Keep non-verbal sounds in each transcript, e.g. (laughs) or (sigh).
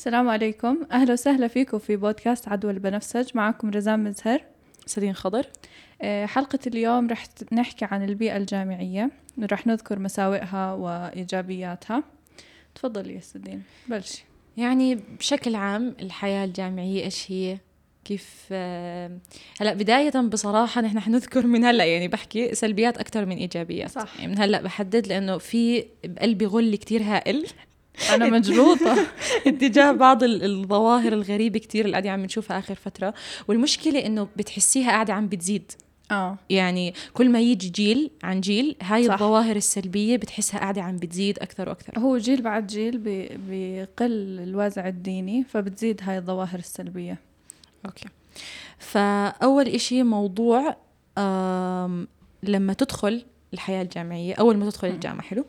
السلام عليكم. أهلا وسهلا فيكم في بودكاست عدوى البنفسج معكم رزان مزهر. سدين خضر. آه، حلقة اليوم رح نحكي عن البيئة الجامعية. رح نذكر مساوئها وإيجابياتها. تفضلي يا سدين بلشي يعني بشكل عام الحياة الجامعية إيش هي؟ كيف آه، هلا بداية بصراحة نحن حنذكر من هلأ يعني بحكي سلبيات أكثر من إيجابيات. صح. يعني من هلأ بحدد لأنه في بقلبي غل كتير هائل. أنا مجلوطة (laughs) اتجاه بعض ال- الظواهر الغريبة كتير اللي قاعدة عم نشوفها آخر فترة. والمشكلة إنه بتحسيها قاعدة عم بتزيد. آه. يعني كل ما يجي جيل عن جيل هاي صح. الظواهر السلبية بتحسها قاعدة عم بتزيد أكثر وأكثر. هو جيل بعد جيل بي- بيقل الوازع الديني فبتزيد هاي الظواهر السلبية. okay. فأول إشي موضوع لما تدخل الحياة الجامعية أول ما تدخل الجامعة حلو؟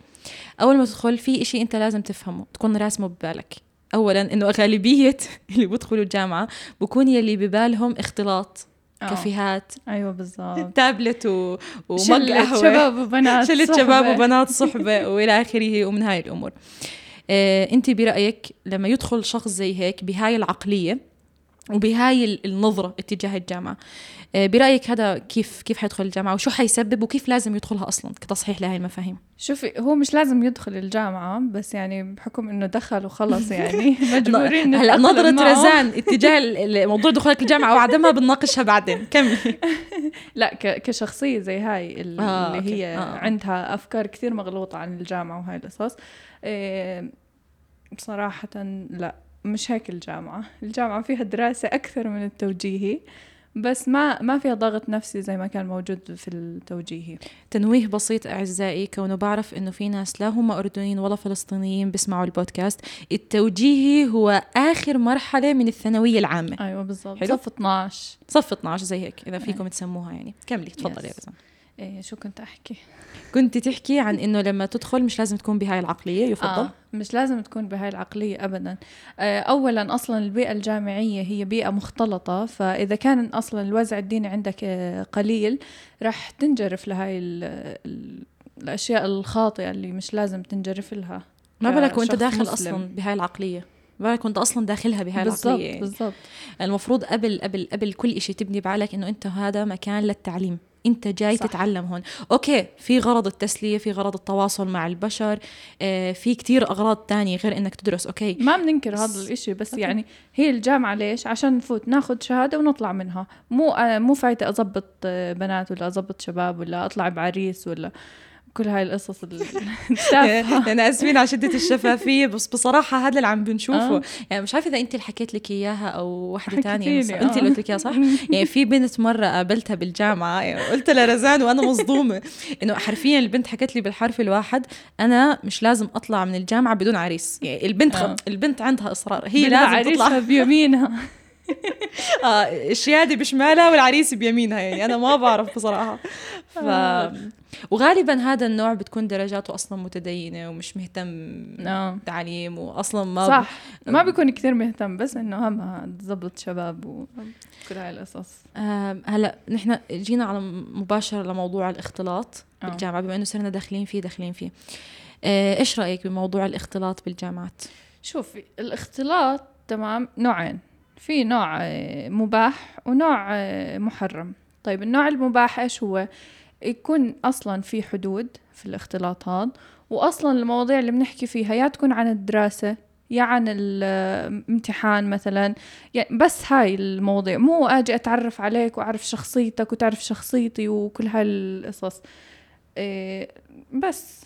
أول ما تدخل في إشي أنت لازم تفهمه تكون راسمه ببالك اولا إنه غالبية (laughs) اللي بيدخلوا الجامعة بكون يلي ببالهم اختلاط آه. كافيهات أيوة بالضبط (laughs) تابلت و... ومج قهوه شباب وبنات شلة صحبة. شباب وبنات (laughs) صحبة وإلى آخره ومن هاي الأمور آه، أنت برأيك لما يدخل شخص زي هيك بهاي العقلية وبهاي ال- النظرة اتجاه الجامعة آه، برأيك هذا كيف كيف حيدخل الجامعة وشو حيسبب وكيف لازم يدخلها أصلا كتصحيح لهي المفاهيم شوفي هو مش لازم يدخل الجامعة بس يعني بحكم إنه دخل وخلص يعني (laughs) مجبورين هلا نظرة معه. رزان اتجاه موضوع دخولك الجامعة وعدمها بنناقشها بعدين كملي (laughs) لا كشخصية زي هاي آه، اللي أوكي. هي آه. عندها أفكار كثير مغلوطة عن الجامعة وهاي القصص إيه، بصراحة لا مش هيك الجامعة. الجامعة فيها دراسة أكثر من التوجيهي بس ما ما فيها ضغط نفسي زي ما كان موجود في التوجيهي. تنويه بسيط أعزائي كونه بعرف إنه في ناس لا هم أردنيين ولا فلسطينيين بيسمعوا البودكاست. التوجيهي هو آخر مرحلة من الثانوية العامة. أيوة بالضبط. صف 12 صف 12 زي هيك إذا فيكم تسموها يعني. كملي تفضلي يا Yes. إيه شو كنت أحكي؟ كنت تحكي عن إنه لما تدخل مش لازم تكون بهاي العقلية يفضل؟ آه مش لازم تكون بهاي العقلية أبدا. آه أولا أصلا البيئة الجامعية هي بيئة مختلطة فإذا كان أصلا الوازع الديني عندك آه قليل راح تنجرف لهاي ال ال الأشياء الخاطئة اللي مش لازم تنجرف لها ما بالك كشخص داخل مسلم. أصلا بهاي العقلية؟ ما بالك وأنت أصلا داخلها بهاي بالضبط العقلية؟ يعني. بالضبط. المفروض قبل قبل قبل كل إشي تبني بعقلك إنه أنت هذا مكان للتعليم. انت جاي صح. تتعلم هون. أوكي في غرض التسلية في غرض التواصل مع البشر آه في كتير أغراض تانية غير إنك تدرس. okay. ما بننكر هذا الإشي بس okay. يعني هي الجامعة ليش؟ عشان نفوت ناخد شهادة ونطلع منها. مو آه مو فايتة أضبط آه بنات ولا أضبط شباب ولا أطلع بعريس ولا كل هاي القصص أنا اسفين على شدة الشفافيه بس بصراحة هذا اللي عم بنشوفه. آه. يعني مش عارفة إذا أنت اللي حكيت لك إياها أو وحدة بس لي، انت آه. اللي قلت لك إياها صح؟ يعني في بنت مرة قابلتها بالجامعة يعني قلت لها رزان وأنا مصدومة. إنه حرفيا البنت حكت لي بالحرف الواحد أنا مش لازم أطلع من الجامعة بدون عريس. يعني البنت آه. البنت عندها إصرار. هي لازم عريسها تطلع. بيمينها. (laughs) آه الشهاده بشمالها والعريس بيمينها. يعني أنا ما بعرف بصراحة. ف... وغالبا هذا النوع بتكون درجاته أصلا متدينة ومش مهتم آه. تعليم واصلا ما صح. ما بيكون كثير مهتم بس إنه همها تزبط شباب وكل هاي القصص. هلأ نحن جينا على مباشرة لموضوع الاختلاط آه. بالجامعة بما إنه صرنا داخلين فيه داخلين فيه. آه، إيش رأيك بموضوع الاختلاط بالجامعات؟ شوفي الاختلاط تمام نوعين. في نوع مباح ونوع محرم. طيب النوع المباح إيش هو؟ يكون أصلا في حدود في الاختلاط هذا واصلا المواضيع اللي بنحكي فيها يا تكون عن الدراسة يا عن الامتحان مثلا يعني بس هاي المواضيع. مو أجي أتعرف عليك وأعرف شخصيتك وتعرف شخصيتي وكل هاي القصص إيه بس.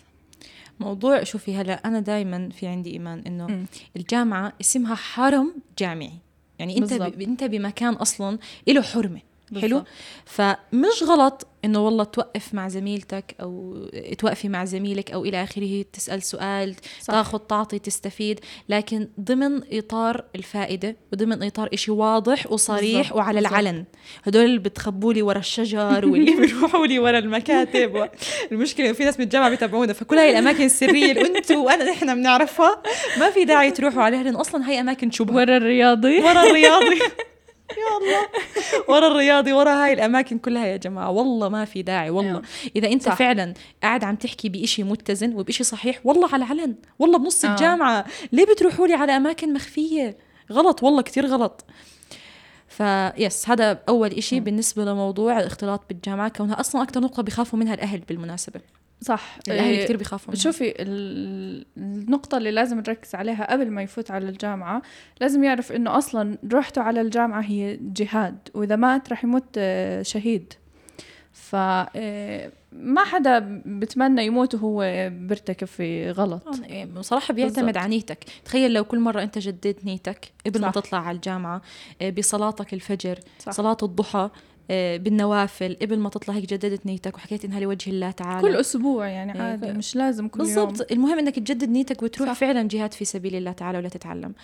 موضوع شوفي هلا أنا دائما في عندي إيمان إنه. الجامعة اسمها حرم جامعي. يعني أنت. ب... أنت بمكان أصلا له حرمة. حلو بالضبط. فمش غلط إنه والله توقف مع زميلتك أو توقفي مع زميلك أو إلى آخره تسأل سؤال صح. تاخذ تعطي تستفيد لكن ضمن إطار الفائدة وضمن إطار إشي واضح وصريح بالضبط، وعلى. العلن هدول اللي بتخبوا لي ورا الشجر واللي (laughs) بيروحوا لي ورا المكاتب و... المشكلة في ناس من الجامعة بيتابعونا فكل هاي الأماكن السرية اللي أنتم وأنا نحن بنعرفها ما في داعي تروحوا عليها لأنه أصلا هي أماكن شبهة ورا الرياضي ورا الرياضي (laughs) يا الله. (laughs) ورا الرياضي ورا هاي الأماكن كلها يا جماعة. والله ما في داعي والله. أيوة. إذا أنت صح. فعلا قاعد عم تحكي بإشي متزن وبإشي صحيح والله على علن. والله بنص آه. الجامعة. ليه بتروحوا لي على أماكن مخفية؟ غلط والله كتير غلط. فيس هذا أول إشي بالنسبة لموضوع الاختلاط بالجامعة كونها أصلا أكثر نقطة بيخافوا منها الأهل بالمناسبة. صح الأهل إيه، كتير بيخافوا منها شوفي ال- النقطة اللي لازم نركز عليها قبل ما يفوت على الجامعة لازم يعرف إنه أصلا روحته على الجامعة هي جهاد وإذا مات رح يموت آه، شهيد ف آه، ما حدا بتمنى يموت وهو بيرتكب في غلط يعني بصراحة بيعتمد بالضبط. على نيتك تخيل لو كل مرة أنت جددت نيتك قبل ما. تطلع على الجامعة آه، بصلاتك الفجر صح. صلاة الضحى آه، بالنوافل قبل ما تطلع هيك جددت نيتك وحكيت إنها لوجه الله تعالى. كل أسبوع يعني إيه، عادي مش لازم كل يوم. بالضبط. المهم إنك تجدد نيتك وتروح صح. فعلا جهاد في سبيل الله تعالى ولا تتعلم.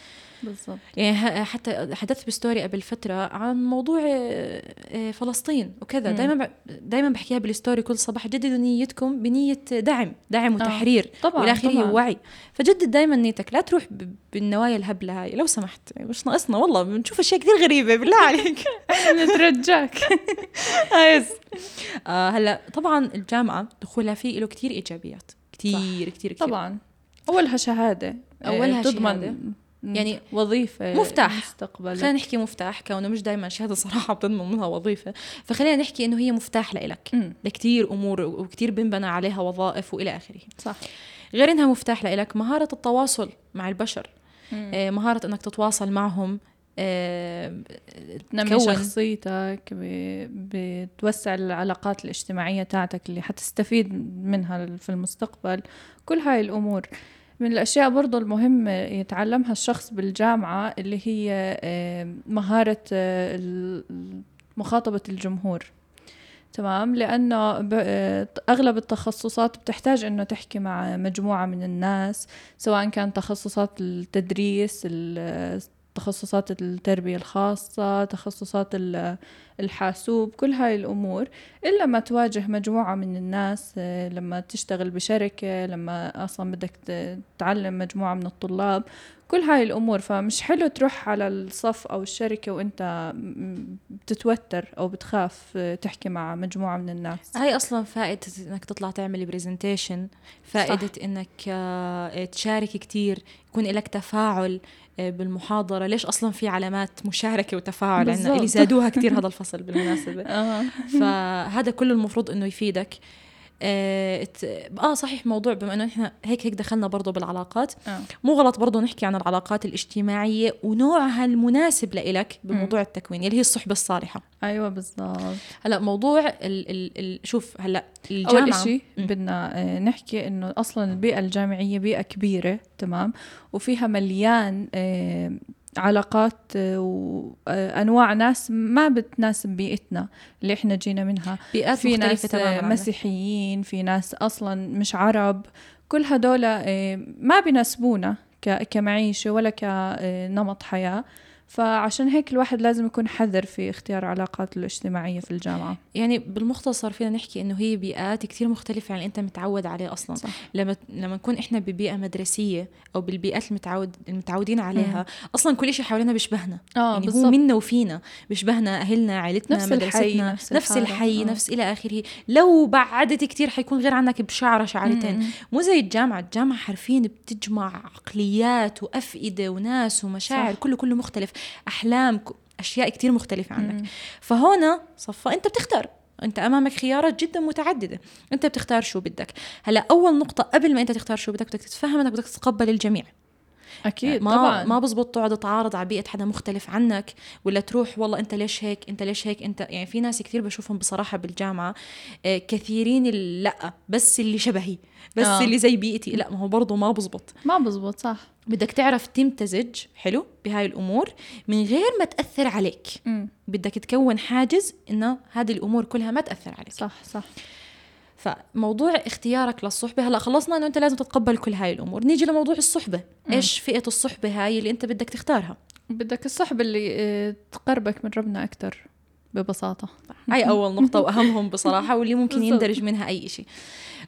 بالضبط. يعني حتى حدثت ب story قبل فترة عن موضوع آه، آه، فلسطين وكذا. دائما دائما بحكيها بال story كل صباح جددوا نيتكم بنية دعم دعم وتحرير طبعا آخره طبعا. ووعي. فجدد دايما نيتك. لا تروح بالنوايا الهبلة هاي. لو سمحت. مش ناقصنا والله. بنشوف أشياء كثير غريبة. بالله عليك. (laughs) نترجاك. (laughs) (laughs) هايس. آه هلا طبعا الجامعة دخولها فيه له كثير إيجابيات. كثير كثير طبعا. أولها شهادة. أولها آه، تضمن شهادة. يعني وظيفة مفتاح. مستقبلا خلينا نحكي مفتاح كونه مش دائما شهادة صراحة بتضمن منها وظيفة. فخلينا نحكي إنه هي مفتاح لإلك. لكثير أمور وكثير بنبنى عليها وظائف وإلى آخره. صح. غير إنها مفتاح لإلك مهارة التواصل مع البشر. آه، مهارة إنك تتواصل معهم. تنمي شخصيتك بتوسع العلاقات الاجتماعية تاعتك اللي حتستفيد منها في المستقبل. كل هاي الأمور. من الأشياء برضو المهم يتعلمها الشخص بالجامعة اللي هي مهارة آه، مخاطبة الجمهور. تمام؟ لأنه ب- آه، أغلب التخصصات بتحتاج إنه تحكي مع مجموعة من الناس سواء كان تخصصات التدريس ال- تخصصات التربية الخاصة تخصصات ال- الحاسوب كل هاي الأمور إلا ما تواجه مجموعة من الناس آه، لما تشتغل بشركة لما أصلا بدك تعلم مجموعة من الطلاب كل هاي الأمور فمش حلو تروح على الصف أو الشركة وإنت م- بتتوتر أو بتخاف آه، تحكي مع مجموعة من الناس هاي أصلا فائدة إنك تطلع تعمل برزنتيشن فائدة صح. إنك آه، تشارك كتير يكون لك تفاعل بالمحاضرة ليش أصلا في علامات مشاركة وتفاعل عندنا. اللي زادوها كتير هذا الفصل بالمناسبة (laughs) آه. فهذا كله المفروض إنه يفيدك آه, آه صحيح موضوع بما إنه إحنا هيك هيك دخلنا برضه بالعلاقات آه. مو غلط برضه نحكي عن العلاقات الاجتماعية ونوعها المناسب لإلك بموضوع التكوين اللي هي الصحبة الصالحة أيوة بالضبط هلأ موضوع ال ال ال شوف هلأ الجامعة إشي مم. بدنا آه، نحكي إنه أصلا البيئة الجامعية بيئة كبيرة تمام وفيها مليان آه، علاقات آه، وأنواع ناس ما بتناسب بيئتنا اللي إحنا جينا منها. بيئات في ناس تماما آه،. مسيحيين في ناس أصلا مش عرب. كل هدول آه، ما بيناسبونا ك- كمعيشة ولا كنمط حياة. فعشان هيك الواحد لازم يكون حذر في اختيار علاقاته الاجتماعية في الجامعة يعني بالمختصر فينا نحكي إنه هي بيئات كتير مختلفة عن اللي أنت متعود عليه أصلا صح. لما لما نكون إحنا ببيئة مدرسية أو بالبيئات المتعود المتعودين عليها أصلا كل شيء حوالينا بيشبهنا آه يعني هو منا وفينا بيشبهنا أهلنا عائلتنا نفس الحي، مدرستنا نفس نفس الحارة. الحي آه. نفس إلى آخره لو بعدت كتير حيكون غير عنك بشعرة شعرتين مم. مو زي الجامعة الجامعة حرفيا بتجمع عقليات وأفئدة وناس ومشاعر صح. كله كله مختلف أحلام أشياء كتير مختلفة عنك. مم. فهنا صفا أنت بتختار. أنت أمامك خيارات جدا متعددة. أنت بتختار شو بدك. هلأ أول نقطة قبل ما أنت تختار شو بدك بدك تتفهم انك بدك تتقبل الجميع. أكيد ما طبعا. ما بزبط تقعد تعارض على بيئة حدا مختلف عنك ولا تروح والله أنت ليش هيك أنت ليش هيك أنت يعني في ناس كثير بشوفهم بصراحة بالجامعة آه، كثيرين لأ بس اللي شبهي بس آه. اللي زي بيئتي لأ ما هو برضه ما بزبط. ما بزبط صح. بدك تعرف تمتزج حلو بهاي الأمور من غير ما تأثر عليك. مم. بدك تكون حاجز إنه هذه الأمور كلها ما تأثر عليك. صح صح. فموضوع اختيارك للصحبة هلأ خلصنا إنه أنت لازم تتقبل كل هاي الأمور. نيجي لموضوع الصحبة. مم. إيش فئة الصحبة هاي اللي أنت بدك تختارها؟ بدك الصحبة اللي آه، تقربك من ربنا أكتر ببساطة. هاي (laughs) أول نقطة وأهمهم بصراحة واللي ممكن. يندرج منها أي شيء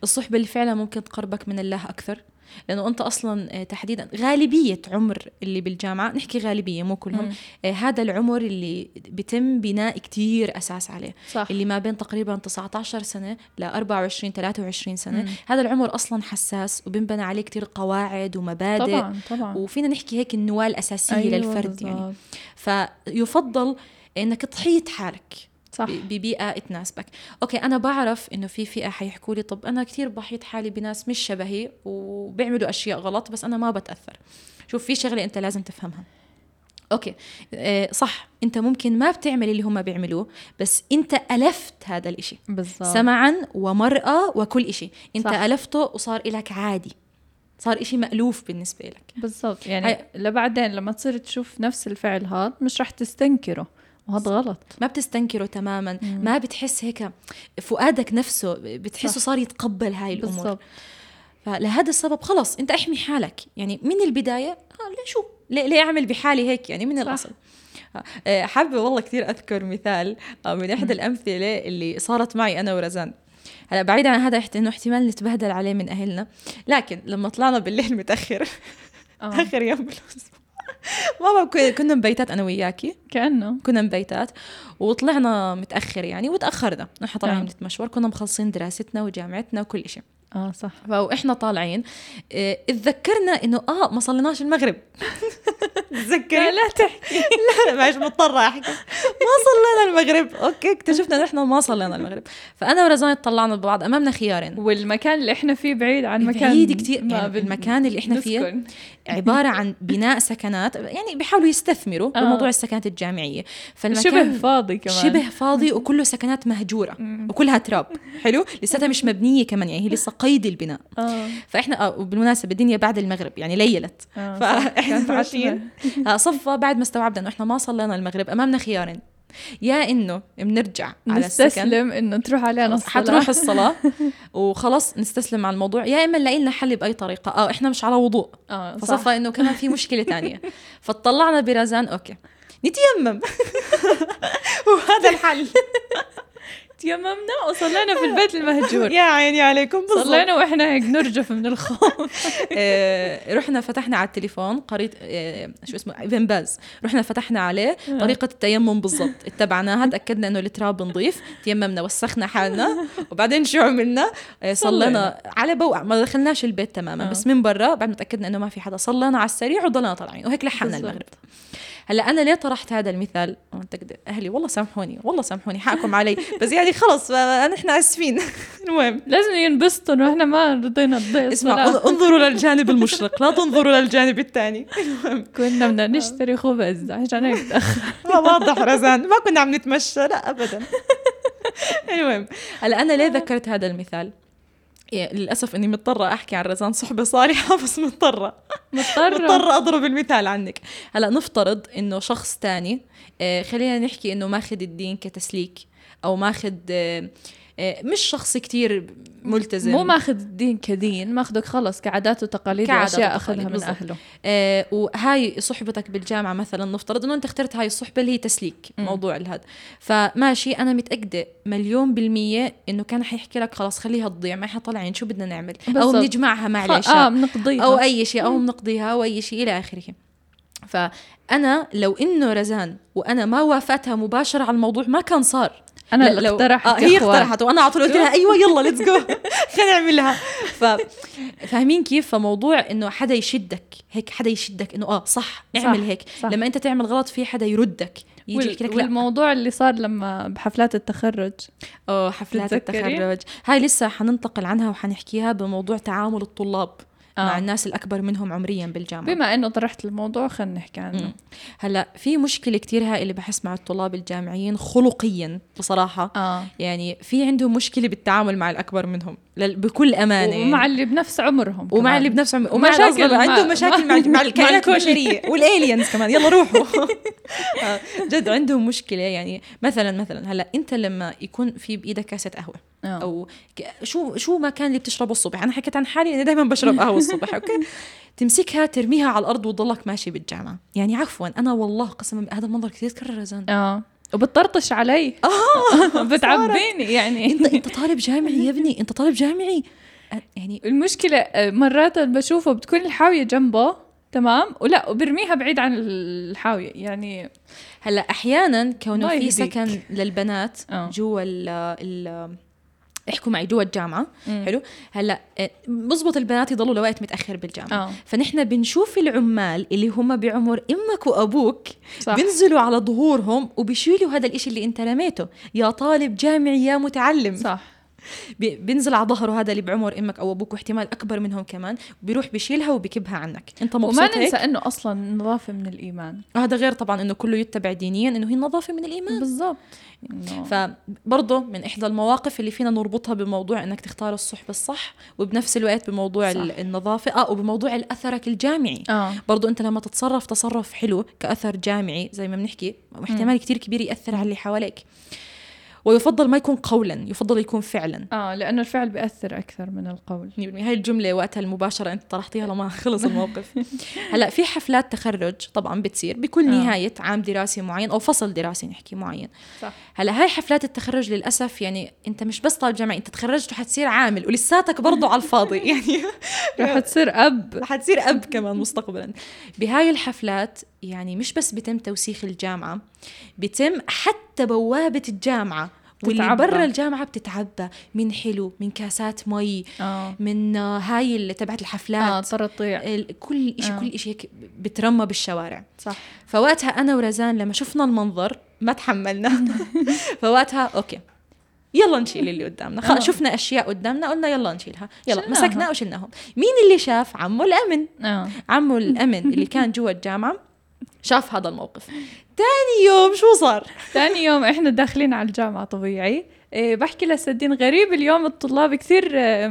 الصحبة اللي فعلا ممكن تقربك من الله أكثر. لأنه أنت أصلا آه، تحديدا غالبية عمر اللي بالجامعة نحكي غالبية مو كلهم. آه، هذا العمر اللي بيتم بناء كتير أساس عليه. صح. اللي ما بين تقريبا 19 سنة ل 24 23 سنة. مم. هذا العمر أصلا حساس وبنبنى عليه كتير قواعد ومبادئ. طبعا طبعا. وفينا نحكي هيك النواة الأساسية أيوة للفرد يعني. بالضبط. فيفضل إنك تحيط حالك. صح. ببيئة تناسبك okay أنا بعرف إنه في فئة حيحكوا لي طب أنا كثير بحيط حالي بناس مش شبهي وبيعملوا أشياء غلط بس أنا ما بتأثر. شوف في شغلة أنت لازم تفهمها. okay آه صح أنت ممكن ما بتعمل اللي هم بيعملوه بس أنت ألفت هذا الإشي. بالضبط. مسمع ومرأى وكل إشي. أنت صح. ألفته وصار إلك عادي. صار إشي مألوف بالنسبة لك بالضبط. يعني هاي- لبعدين لما تصير تشوف نفس الفعل هذا مش رح تستنكره. وهذا غلط. ما بتستنكره تماما. مم. ما بتحس هيك فؤادك نفسه بتحسه صح. صار يتقبل هاي الأمور. بالضبط. فلهذا السبب خلص أنت احمي حالك. يعني من البداية آه ليه شو؟ ليه, ليه أعمل بحالي هيك؟ يعني من صح. الأصل. آه، حابة والله كثير أذكر مثال آه، من إحدى الأمثلة اللي صارت معي أنا ورزان. هلا بعيدا عن هذا إنه احتمال نتبهدل عليه من أهلنا. لكن لما طلعنا بالليل متأخر آه. آخر يوم بالأسبوع. (laughs) ماما كن- كنا مبيتات أنا وياكي. كأنه. كنا مبيتات. وطلعنا متأخر يعني وتأخرنا. نحن طالعين آه. نتمشور كنا مخلصين دراستنا وجامعتنا وكل شيء آه صح. وإحنا طالعين آه اتذكرنا إنه آه ما صليناش المغرب. (laughs) تذكري لا لا تحكي. (laughs) لا معلش مضطرة أحكي. ما صلينا المغرب. أوكي اكتشفنا إنه إحنا ما صلينا المغرب. فأنا ورزان طلعنا ببعض أمامنا خيارين. والمكان اللي إحنا فيه بعيد عن مكان بعيد كتير. ما يعني المكان اللي إحنا فيه نسكن. عبارة عن بناء سكنات يعني بيحاولوا يستثمروا آه. بموضوع السكنات الجامعية. فالمكان شبه فاضي كمان. شبه (laughs) فاضي وكله سكنات مهجورة مم. وكلها تراب. حلو؟ لساتها مش مبنية كمان يعني هي لسه قيد البناء. آه. فإحنا آه وبالمناسبة الدنيا بعد المغرب يعني ليلت. آه،. فإحنا ماشيين. آه، صفى بعد ما استوعبنا إنه إحنا ما صلينا المغرب أمامنا خيارين. يا إنه بنرجع على السكن. نستسلم إنه تروح علينا الصلاة. حتروح (laughs) الصلاة. وخلص نستسلم على الموضوع. يا إما نلاقي لنا حل بأي طريقة. آه إحنا مش على وضوء. آه صح. فصفى إنه كمان في مشكلة تانية. فطلعنا برزان. okay. نتيمم. (laughs) وهذا الحل. تيممنا وصلينا في البيت المهجور. يا عيني عليكم بالضبط. صلينا وإحنا هيك نرجف من الخوف. (laughs) آه، رحنا فتحنا على التليفون قريت آه، شو اسمه ابن باز. رحنا فتحنا عليه طريقة التيمم بالضبط. اتبعناها تأكدنا إنه التراب نظيف تيممنا وسخنا حالنا (laughs) وبعدين شو عملنا؟ آه، صلينا. على بوقع ما دخلناش البيت تماما آه. بس من برا بعد ما تأكدنا إنه ما في حدا صلينا على السريع وضلنا طالعين وهيك لحقنا بالضبط. المغرب. هلا أنا ليه طرحت هذا المثال؟ أهلي والله سامحوني والله سامحوني حقكم علي. بس يعني خلص نحن آسفين. (laughs) المهم. لازم ينبسطوا إنه إحنا ما رضينا نضيع اسمع انظروا للجانب المشرق لا تنظروا للجانب الثاني. (laughs) كنا بدنا نشتري خبز عشان هيك. (laughs) تأخر واضح رزان ما كنا عم نتمشى لا ابدا. المهم. هلا أنا ليه ذكرت هذا المثال؟ للأسف إني مضطرة أحكي عن رزان صحبة صالحه (laughs) بس مضطرة. مضطرة. مضطرة أضرب المثال عنك. هلأ نفترض إنه شخص تاني آه، خلينا نحكي إنه ماخذ الدين كتسليك أو ماخذ آه، مش شخص كتير ملتزم. مو ماخذ الدين كدين ماخذك خلص كعادات وتقاليد كعادات وأشياء أخذها من. أهله. آه وهاي صحبتك بالجامعة مثلا نفترض إنه أنت اخترت هاي الصحبة اللي هي تسليك مم. موضوع الهاد. فماشي أنا متأكدة مليون بالمية إنه كان حيحكي لك خلاص خليها تضيع ما طالعين شو بدنا نعمل؟ أو. بنجمعها مع آه بنقضيها أو أي شيء أو بنقضيها أو أي شيء إلى آخره. فأنا لو إنه رزان وأنا ما وافقتها مباشرة على الموضوع ما كان صار. أنا اللي اقترحت آه هي. اقترحت وأنا على طول قلت لها أيوه يلا let's go (laughs) خلينا نعملها ف فاهمين كيف؟ فموضوع إنه حدا يشدك هيك حدا يشدك إنه آه صح اعمل صح، هيك. صح. لما أنت تعمل غلط في حدا يردك يجي يحكي لك والموضوع اللي صار لما بحفلات التخرج. آه حفلات؟ التخرج. هاي لسه حننتقل عنها وحنحكيها بموضوع تعامل الطلاب. آه. مع الناس الأكبر منهم عمريا بالجامعة بما إنه طرحت الموضوع خلينا نحكي عنه. هلا في مشكلة كتير هائله بحس مع الطلاب الجامعيين خلقيا بصراحة آه يعني في عندهم مشكلة بالتعامل مع الأكبر منهم بكل أمانة يعني. ومع اللي بنفس عمرهم ومع كمان. اللي بنفس عم... ومع الأصغر مع- عندهم مشاكل مع, مع الكائنات الكل. البشرية (laughs) والالينز كمان يلا روحوا (laughs) آه، جد عندهم مشكلة يعني مثلا مثلا هلا أنت لما يكون في بإيدك كاسه قهوة آه. أو شو شو ما كان اللي بتشربه الصبح؟ أنا حكيت عن حالي اني دائما بشرب قهوه الصبح (laughs) أوكي؟ تمسكها ترميها على الأرض وتضلك ماشي بالجامعة. يعني عفوا أنا والله قسما هذا المنظر كثير تكرر رزان آه. وبتطرطش علي. آه. (laughs) بتعبيني يعني. إنت إنت طالب جامعي يا ابني إنت طالب جامعي. يعني المشكلة آه، مرات بشوفه بتكون الحاوية جنبه تمام؟ ولا وبرميها بعيد عن الحاوية يعني هلأ أحيانا كونه في. سكن للبنات آه. جوا احكوا معي جوا الجامعة مم. حلو. هلأ آه، بزبط البنات يضلوا لوقت متأخر بالجامعة. آه. فنحن بنشوف العمال اللي هم بعمر إمك وأبوك صح. بينزلوا على ظهورهم وبيشيلوا هذا الإشي اللي أنت رميته. يا طالب جامعي يا متعلم. صح. بي- بينزل على ظهره هذا اللي بعمر إمك أو أبوك واحتمال أكبر منهم كمان. بيروح بيشيلها وبيكبها عنك. أنت مبسوط وما هيك؟ ننسى إنه أصلا النظافة من الإيمان. هذا غير طبعا إنه كله يتبع دينيا إنه هي النظافه من الإيمان. بالضبط. إنه فبرضه من إحدى المواقف اللي فينا نربطها بموضوع إنك تختار الصحبة الصح وبنفس الوقت بموضوع صح. ال- النظافة آه وبموضوع الاثرك الجامعي. آه. برضو أنت لما تتصرف تصرف حلو كأثر جامعي زي ما بنحكي احتمال كتير كبير يأثر على اللي حواليك. ويفضل ما يكون قولا يفضل يكون فعلا. آه لأنه الفعل بيأثر أكثر من القول. 100% هاي الجملة وقتها المباشرة أنت طرحتيها لما (laughs) خلص الموقف. (laughs) هلأ في حفلات تخرج طبعا بتصير بكل آه. نهاية عام دراسي معين أو فصل دراسي نحكي معين. صح. هلأ هاي حفلات التخرج للأسف يعني أنت مش بس طالب جامعي أنت تخرجت وحتصير عامل ولساتك برضو على الفاضي. (laughs) يعني رح تصير أب. حتصير أب كمان مستقبلا. بهاي الحفلات يعني مش بس بتم توسيخ الجامعة بتم حتى بوابة الجامعة. واللي. برا الجامعة بتتعبى. من حلو من كاسات مي آه. من آه، هاي اللي تبعت آه الحفلات ال- كل شيء آه. كل شيء هيك بترمى بالشوارع. صح. فوقتها أنا ورزان لما شفنا المنظر ما تحملنا. (laughs) فوقتها أوكي. يلا نشيل اللي قدامنا. آه. شفنا أشياء قدامنا قلنا يلا نشيلها. يلا شلناها. مسكنا وشلناهم. مين اللي شاف؟ عمو الأمن. آه. عمو الأمن اللي كان جوا الجامعة. شاف هذا الموقف. تاني يوم شو صار؟ ثاني يوم إحنا داخلين على الجامعة طبيعي. إيه بحكي لسدين غريب اليوم الطلاب كثير آه،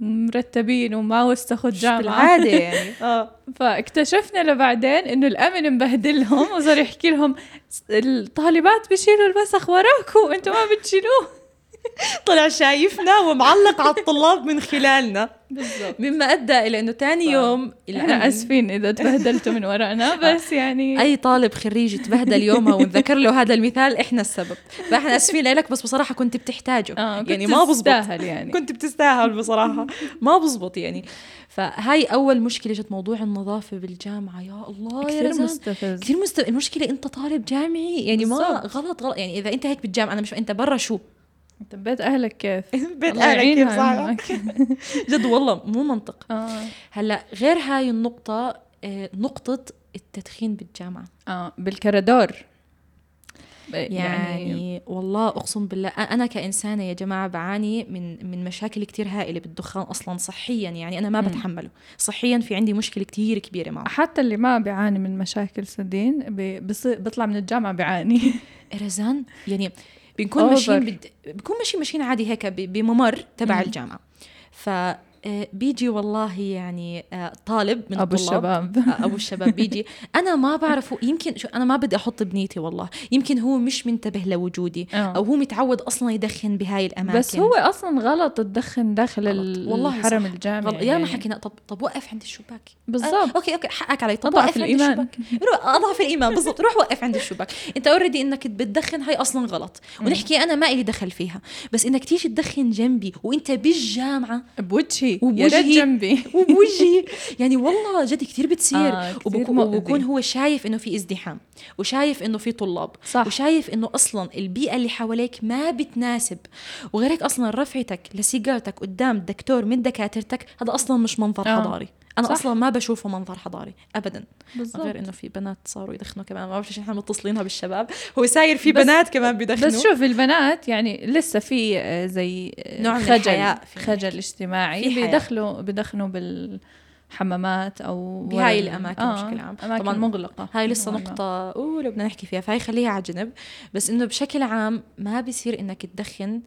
مرتبين وما وسخوا الجامعة. بالعادة (laughs) يعني. آه. فاكتشفنا لبعدين إنه الأمن مبهدلهم وصار يحكي لهم الطالبات بيشيلوا الوسخ وراكم وأنتم ما بتشيلوه. طلع شايفنا ومعلق على الطلاب من خلالنا. مما أدى إلى إنه تاني يوم إحنا آسفين إذا تبهدلتوا من ورانا (laughs) بس يعني أي طالب خريج تبهدل يومها ونذكر له هذا المثال إحنا السبب. فإحنا آسفين لك بس بصراحة كنت بتحتاجه. آه يعني ما بزبط. يعني. كنت بتستاهل بصراحة. ما بزبط يعني. فهاي أول مشكلة جت موضوع النظافة بالجامعة. يا الله يا كثير رزان مستفز. كثير مست... المشكلة أنت طالب جامعي يعني ما بالضبط. غلط غلط. يعني إذا أنت هيك بالجامعة أنا مش أنت برا شو؟ انت بيت أهلك كيف؟ (laughs) بيت أهلك كيف صح. (laughs) (laughs) جد والله مو منطق. آه. هلا غير هاي النقطة آه، نقطة التدخين بالجامعة. آه بالكرادور يعني, يعني والله أقسم بالله أنا كإنسانة يا جماعة بعاني من من مشاكل كتير هائلة بالدخان أصلا صحيا يعني أنا ما. بتحمله. صحيا في عندي مشكلة كتير كبيرة معه. حتى اللي ما بيعاني من مشاكل سدين بيطلع من الجامعة بيعاني. رزان؟ يعني بنكون. ماشيين بد... بنكون ماشيين ماشيين عادي هيك ب... بممر تبع. الجامعة ف بيجي والله يعني آه، طالب من أبو الطلاب. الشباب. آه، أبو الشباب بيجي. (laughs) أنا ما بعرفه يمكن شو أنا ما بدي أحط بنيتي والله. يمكن هو مش منتبه لوجودي آه. أو هو متعود أصلا يدخن بهاي الأماكن. بس هو أصلا غلط تدخن داخل غلط. والله الحرم. الجامعي غلط. يا ما يعني. حكينا. طب طب وقف عند الشباك. بالضبط. آه، أوكي أوكي حقك علي. طب وقف عند الإيمان. الشباك. روح أضعف الإيمان. بالضبط. روح وقف عند الشباك. أنت already إنك بتدخن هاي أصلا غلط. ونحكي أنا ما إلي دخل فيها. بس إنك تيجي تدخن جنبي وأنت بالجامعة. بوجهي. يا وبوجهي. ريت جنبي (laughs) وبوجهي يعني والله جد كثير بتصير آه، وبكون. وبكون هو شايف إنه في ازدحام وشايف إنه في طلاب صح وشايف إنه أصلا البيئة اللي حواليك ما بتناسب وغير هيك أصلا رفعتك لسيجارتك قدام دكتور من دكاترتك هذا أصلا مش منظر آه. حضاري أنا صح. أصلا ما بشوفه منظر حضاري ابدا. بالضبط. غير إنه في بنات صاروا يدخنوا كمان. ما بعرف ليش إحنا متصلينها بالشباب. هو ساير في بنات كمان بيدخنوا. بس شوف البنات يعني لسه في آه، زي آه، نوع من خجل خجل اجتماعي. بيدخلوا بيدخنوا بالحمامات أو بهاي الأماكن آه، بشكل عام. أماكن طبعاً مغلقة. هاي لسه ما. نقطة أولى بدنا نحكي فيها فهي خليها على جنب بس إنه بشكل عام ما بيصير إنك تدخن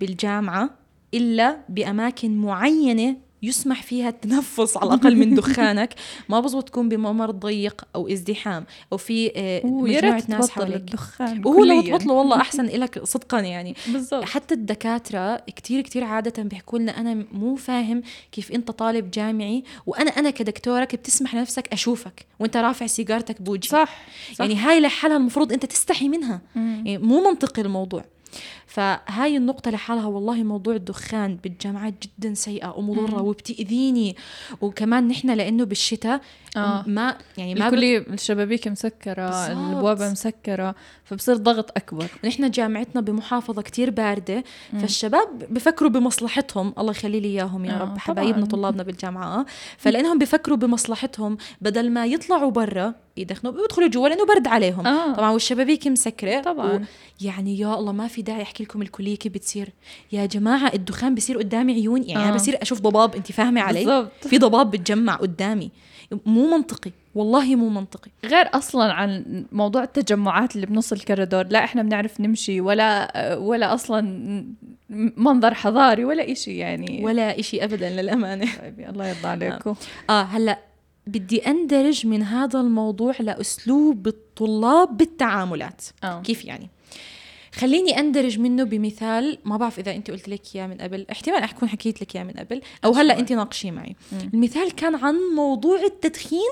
بالجامعة إلا بأماكن معينة يسمح فيها التنفس على الأقل من دخانك. ما بزبط تكون بممر ضيق أو ازدحام أو في آه، ريت ناس حواليك. الدخان وهو لو. تبطله والله (laughs) أحسن إلك صدقا يعني. بالضبط. حتى الدكاترة كتير كتير عادة بيحكوا لنا أنا مو فاهم كيف أنت طالب جامعي وأنا أنا كدكتورك بتسمح لنفسك أشوفك وأنت رافع سيجارتك بوجهي صح, صح. يعني هاي لحالها المفروض أنت تستحي منها. مم. يعني مو منطقي الموضوع. فهاي النقطة لحالها والله موضوع الدخان بالجامعات جدا سيئة ومضرة. وبتأذيني وكمان نحن لأنه بالشتاء آه. ما يعني ما بت... الكلية الشبابيك مسكرة. البوابة مسكرة فبصير ضغط أكبر نحن جامعتنا بمحافظة كتير باردة مم. فالشباب بفكروا بمصلحتهم الله يخلي لي إياهم يا آه، رب حبايبنا. طلابنا بالجامعة آه. فلأنهم بفكروا بمصلحتهم بدل ما يطلعوا برا يدخنوا بيدخلوا جوا لأنه برد عليهم آه. طبعا والشبابيك مسكرة طبعاً. و... يعني يا الله ما في داعي احكي لكم الكليه كيف بتصير. يا جماعة الدخان بصير قدامي عيون يعني أنا آه. بصير أشوف ضباب انت فاهمة علي؟ بالضبط. في ضباب بتجمع قدامي. مو منطقي. والله مو منطقي. غير أصلا عن موضوع التجمعات اللي بنص الكوريدور لا إحنا بنعرف نمشي ولا ولا أصلا منظر حضاري ولا إشي يعني. ولا إشي ابدا للأمانة. طيب الله يرضى عليكم. آه هلأ بدي أندرج من هذا الموضوع لأسلوب الطلاب بالتعاملات. آه. كيف يعني؟ خليني أندرج منه بمثال ما بعرف إذا أنت قلت لك إياه من قبل. احتمال أكون حكيت لك إياه من قبل. أو هلأ أنت ناقشيه معي. مم. المثال كان عن موضوع التدخين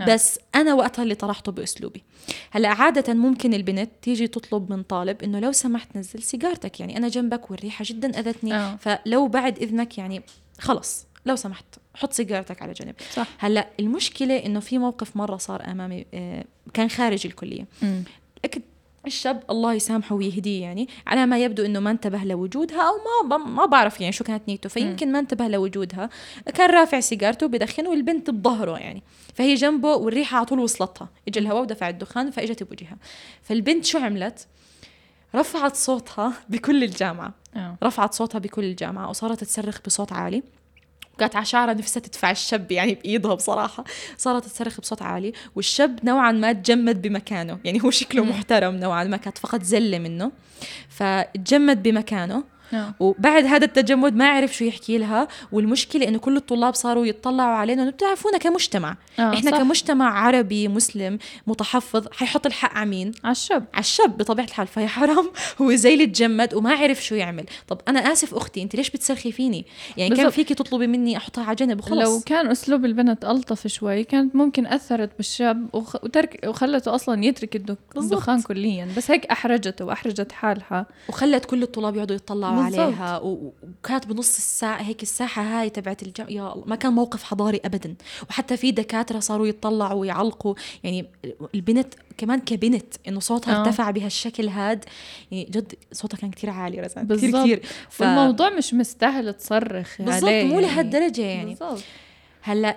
آه. بس أنا وقتها اللي طرحته بأسلوبي. هلأ عادة ممكن البنت تيجي تطلب من طالب إنه لو سمحت نزل سيجارتك. يعني أنا جنبك والريحة جدا أذتني. آه. فلو بعد إذنك يعني خلص لو سمحت حط سيجارتك على جنب. صح. هلأ المشكلة إنه في موقف مرة صار أمامي آه، كان خارج الكلية. مم. الشاب الله يسامحه ويهديه يعني على ما يبدو إنه ما انتبه لوجودها أو ما ما بعرف يعني شو كانت نيته. فيمكن ما انتبه لوجودها. كان رافع سيجارته بدخن والبنت بظهره يعني. فهي جنبه والريحة على طول وصلتها. اجى الهواء ودفع الدخان فإجت بوجهها. فالبنت شو عملت؟ رفعت صوتها بكل الجامعة. آه. رفعت صوتها بكل الجامعة وصارت تصرخ بصوت عالي. كانت شعرها نفسها تدفع الشاب يعني بإيدها بصراحة صارت تصرخ بصوت عالي والشاب نوعا ما تجمد بمكانه يعني هو شكله. محترم نوعا ما كانت فقط زلة منه فتجمد بمكانه وبعد هذا التجمد ما عرف شو يحكي لها والمشكلة إنه كل الطلاب صاروا يتطلعوا علينا إنه بتعرفونا كمجتمع. آه، إحنا صح. كمجتمع عربي مسلم متحفظ حيحط الحق على مين على الشاب على الشاب بطبيعة الحال فيا حرام. (laughs) هو زي اللي تجمد وما عرف شو يعمل. طب أنا آسف أختي أنت ليش بتصرخي فيني؟ يعني كان بالضبط. فيكي تطلبي مني أحطها على جنب وخلص لو كان أسلوب البنت ألطف شوي كانت ممكن أثرت بالشاب وخ... وترك وخلته أصلا يترك. الدخان كليا. بس هيك أحرجته وأحرجت حالها. وخلت كل الطلاب يقعدوا بالضبط. عليها وكانت بنص الساعة هيك الساحة هاي تبعت الجامعة يا الله ما كان موقف حضاري ابدا. وحتى في دكاترة صاروا يطلعوا ويعلقوا. يعني البنت كمان كبنت إنه صوتها آه. ارتفع بهالشكل هاد. يعني جد صوتها كان كتير عالي رزان بالضبط. كتير. ف... والموضوع مش مستاهل تصرخ بالضبط عليه مو يعني. لهالدرجة يعني. بالضبط. هلا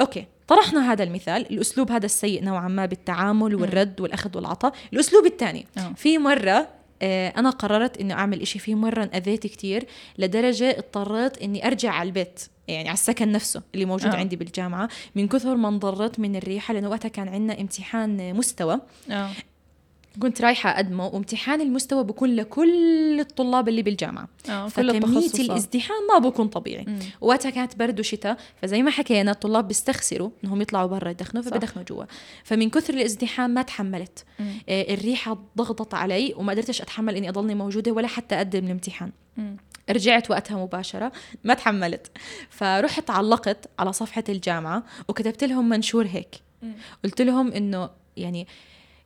أوكي طرحنا هذا المثال. الأسلوب هذا السيء نوعا ما بالتعامل والرد والأخذ والعطاء. الأسلوب الثاني آه. في مرة أنا قررت إنه أعمل إشي في مره انأذيت كتير لدرجة اضطريت إني أرجع على البيت يعني على السكن نفسه اللي موجود آه. آه. عندي بالجامعة من كثر ما انضرت من الريحة لأنه وقتها كان عندنا امتحان مستوى آه كنت رايحة اقدمه وامتحان المستوى بكون لكل الطلاب اللي بالجامعة كل فكمية الازدحام ما بكون طبيعي مم. وقتها كانت برد وشتاء فزي ما حكينا الطلاب بيستخسروا إنهم يطلعوا برا يدخنوا. فبدخنوا جوا فمن كثر الازدحام ما تحملت مم. آه، الريحة ضغطت علي وما قدرتش أتحمل إني أضلني موجودة ولا حتى أقدم الامتحان مم. رجعت وقتها مباشرة ما تحملت فرحت علقت على صفحة الجامعة وكتبت لهم منشور هيك. قلت لهم إنه يعني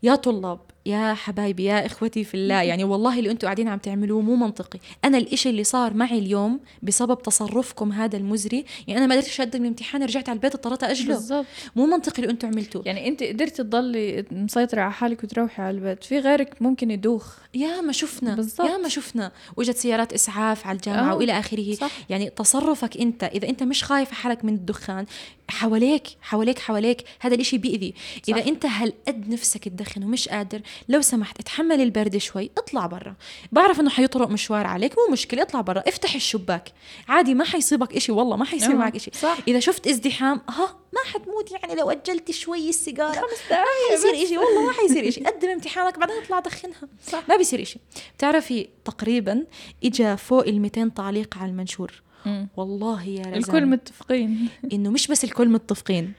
يا طلاب يا حبايبي يا إخوتي في الله. يعني والله اللي أنتم قاعدين عم تعملوه مو منطقي. أنا الإشي اللي صار معي اليوم بسبب تصرفكم هذا المزري يعني أنا ما قدرتش اقدم الامتحان رجعت على البيت اضطريت أجله. بالضبط. مو منطقي اللي أنتم عملتوه. يعني أنت قدرتي تضلي مسيطرة على حالك وتروحي على البيت. في غيرك ممكن يدوخ. يا ما شفنا. بالضبط. يا ما شفنا. وجت سيارات إسعاف على الجامعة آه، وإلى آخره. صح. يعني تصرفك أنت إذا أنت مش خايف حالك من الدخان حواليك حواليك حواليك هذا الإشي بيأذي. صح. إذا أنت هالقد نفسك تدخن ومش قادر لو سمحت اتحمل البرد شوي اطلع برا. بعرف إنه حيطرق مشوار عليك مو مشكلة اطلع برا. افتح الشباك. عادي ما حيصيبك إشي والله ما حيصير معك إشي. صح. إذا شفت ازدحام ها ما حتموت. يعني لو أجلت شوي السيجارة خمس ما حيصير. إشي والله ما حيصير إشي. قدم امتحانك بعدين اطلع دخنها. صح. ما بيصير إشي. بتعرفي تقريبا اجى فوق ال 200 تعليق على المنشور. والله يا رزان الكل متفقين. إنه مش بس الكل متفقين.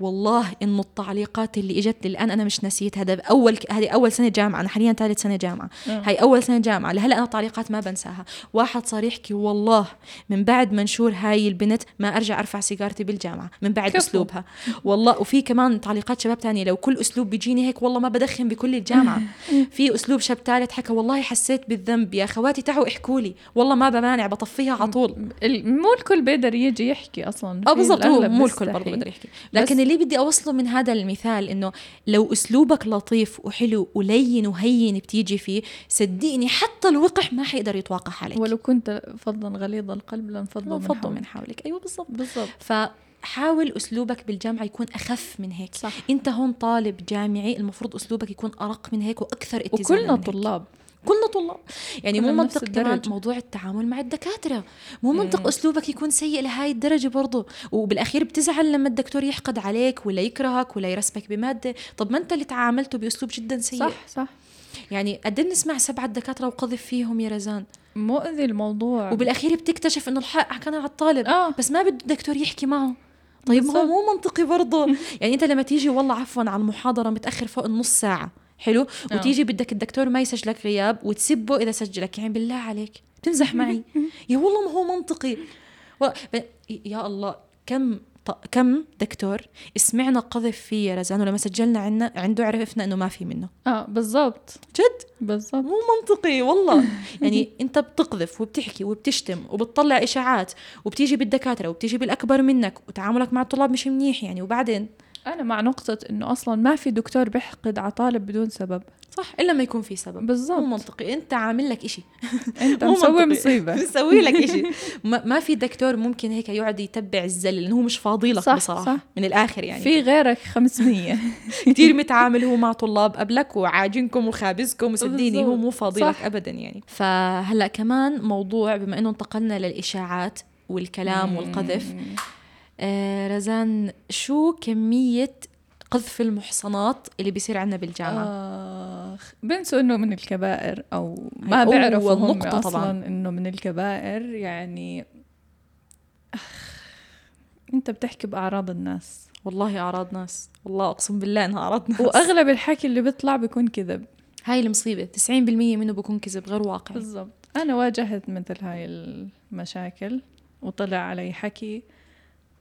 والله انه التعليقات اللي إجت لي الان أنا مش نسيت. هذا أول هذه أول سنة جامعة. أنا حاليا ثالث سنة جامعة. هاي أول سنة جامعة. لهلأ أنا تعليقات ما بنساها. واحد صار يحكي والله من بعد منشور هاي البنت ما أرجع أرفع سيجارتي بالجامعة. من بعد كفو. أسلوبها. والله وفي كمان تعليقات شباب تانية. لو كل أسلوب بيجيني هيك والله ما بدخن بكل الجامعة. (laughs) في أسلوب شاب ثالث حكى والله حسيت بالذنب. يا اخواتي تعوا احكوا لي. والله ما بمانع بطفيها على طول. مو الكل بيقدر يجي يحكي أصلا. آه بالضبط. مو الكل. برضه بقدر يحكي. لكن اللي بدي أوصله من هذا المثال إنه لو أسلوبك لطيف وحلو ولين وهين بتيجي فيه صدقني حتى الوقح ما حيقدر يتوقح عليك. ولو كنت فظا غليظ القلب لانفضوا من حولك. من حولك. أيوه بالضبط. بالضبط. فحاول أسلوبك بالجامعة يكون أخف من هيك. صح. أنت هون طالب جامعي المفروض أسلوبك يكون أرق من هيك وأكثر اتزانا وكلنا من هيك. طلاب. كلنا طلاب. يعني مو منطق كمان. موضوع التعامل مع الدكاترة. مو منطق مم. أسلوبك يكون سيء لهاي الدرجة برضه وبالأخير بتزعل لما الدكتور يحقد عليك ولا يكرهك ولا يرسمك بمادة. طب ما أنت اللي تعاملته بأسلوب جدا سيء. صح صح. يعني قد إيه بنسمع سبعة دكاترة وقذف فيهم يا رزان؟ مؤذي الموضوع. وبالأخير بتكتشف إنه الحق كان على الطالب. آه. بس ما بده الدكتور يحكي معه. طيب ما هو. مو منطقي برضه يعني أنت لما تيجي والله عفوا على المحاضرة متأخر فوق النص ساعة. حلو؟ آه. وتيجي بدك الدكتور ما يسجلك غياب وتسبه إذا سجلك. يعني بالله عليك تمزح معي. يا والله ما هو منطقي. و... ب... يا الله كم ط... كم دكتور سمعنا قذف فيه يا رزان؟ ولما سجلنا عنا عنده عرفنا إنه ما في منه. آه بالضبط. جد؟ بالضبط. مو منطقي والله. يعني أنت بتقذف وبتحكي وبتشتم وبتطلع إشاعات وبتيجي بالدكاترة وبتيجي بالأكبر منك وتعاملك مع الطلاب مش منيح يعني. وبعدين؟ أنا مع نقطة إنه أصلا ما في دكتور بيحقد على طالب بدون سبب. صح إلا ما يكون في سبب. مو بالضبط. منطقي. أنت عامل لك إشي. (laughs) أنت مو مسوي. مصيبة. (laughs) مسوي لك إشي. ما, ما في دكتور ممكن هيك يقعد يتبع الزل لأنه هو مش فاضي لك صح، بصراحة. صح. من الآخر يعني. في غيرك 500 (laughs) كثير متعامل هو مع طلاب قبلك وعاجنكم وخابزكم وصدقيني هو مو فاضي لك. ابدا يعني. فهلأ كمان موضوع بما إنه انتقلنا للإشاعات والكلام والقذف رزان شو كمية قذف المحصنات اللي بيصير عندنا بالجامعة؟ آخ بنسوا إنه من الكبائر أو ما بيعرفوا هم نقطة أصلا طبعاً. إنه من الكبائر يعني أخ، أنت بتحكي بأعراض الناس. والله أعراض ناس. والله أقسم بالله إنها أعراض ناس. وأغلب الحكي اللي بيطلع بيكون كذب. هاي المصيبة. 90% منه بكون كذب غير واقعي. بالضبط. أنا واجهت مثل هاي المشاكل وطلع علي حكي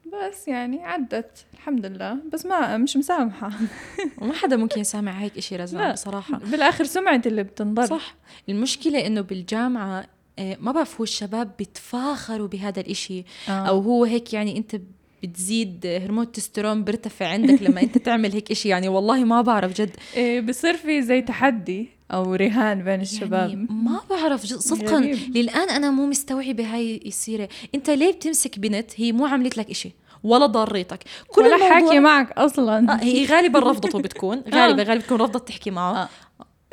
بس يعني عدت الحمد لله. بس ما مش مسامحة. (laughs) وما حدا ممكن يسامع هيك إشي رزان لا. بصراحة. بالآخر سمعتي اللي بتنضر صح. المشكلة إنه بالجامعة آه، ما بعرف هو الشباب بيتفاخروا بهذا الإشي آه. أو هو هيك يعني أنت بتزيد هرمون التستيرون بيرتفع عندك لما أنت تعمل هيك إشي. يعني والله ما بعرف جد. إيه بصير في زي تحدي. أو رهان بين الشباب. يعني ما بعرف صدقا غريب. للآن أنا مو مستوعبة هاي السيره أنت ليه بتمسك بنت؟ هي مو عملت لك إشي ولا ضريتك. كل ولا الموضوع- حاكي معك أصلا. آه هي غالبا رفضته بتكون. (laughs) غالبا غالبا بتكون رفضت تحكي معه. آه.